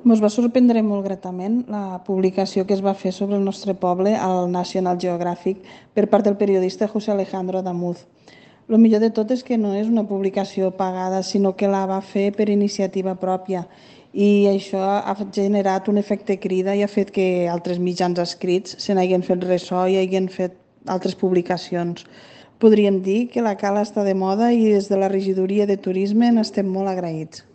Ens va sorprendre molt gratament la publicació que es va fer sobre el nostre poble al National Geographic per part del periodista José Alejandro Damuz. El millor de tot és que no és una publicació pagada, sinó que la va fer per iniciativa pròpia i això ha generat un efecte crida i ha fet que altres mitjans escrits se n'hagin fet ressò i hagin fet altres publicacions. Podríem dir que la cala està de moda i des de la regidoria de turisme n'estem molt agraïts.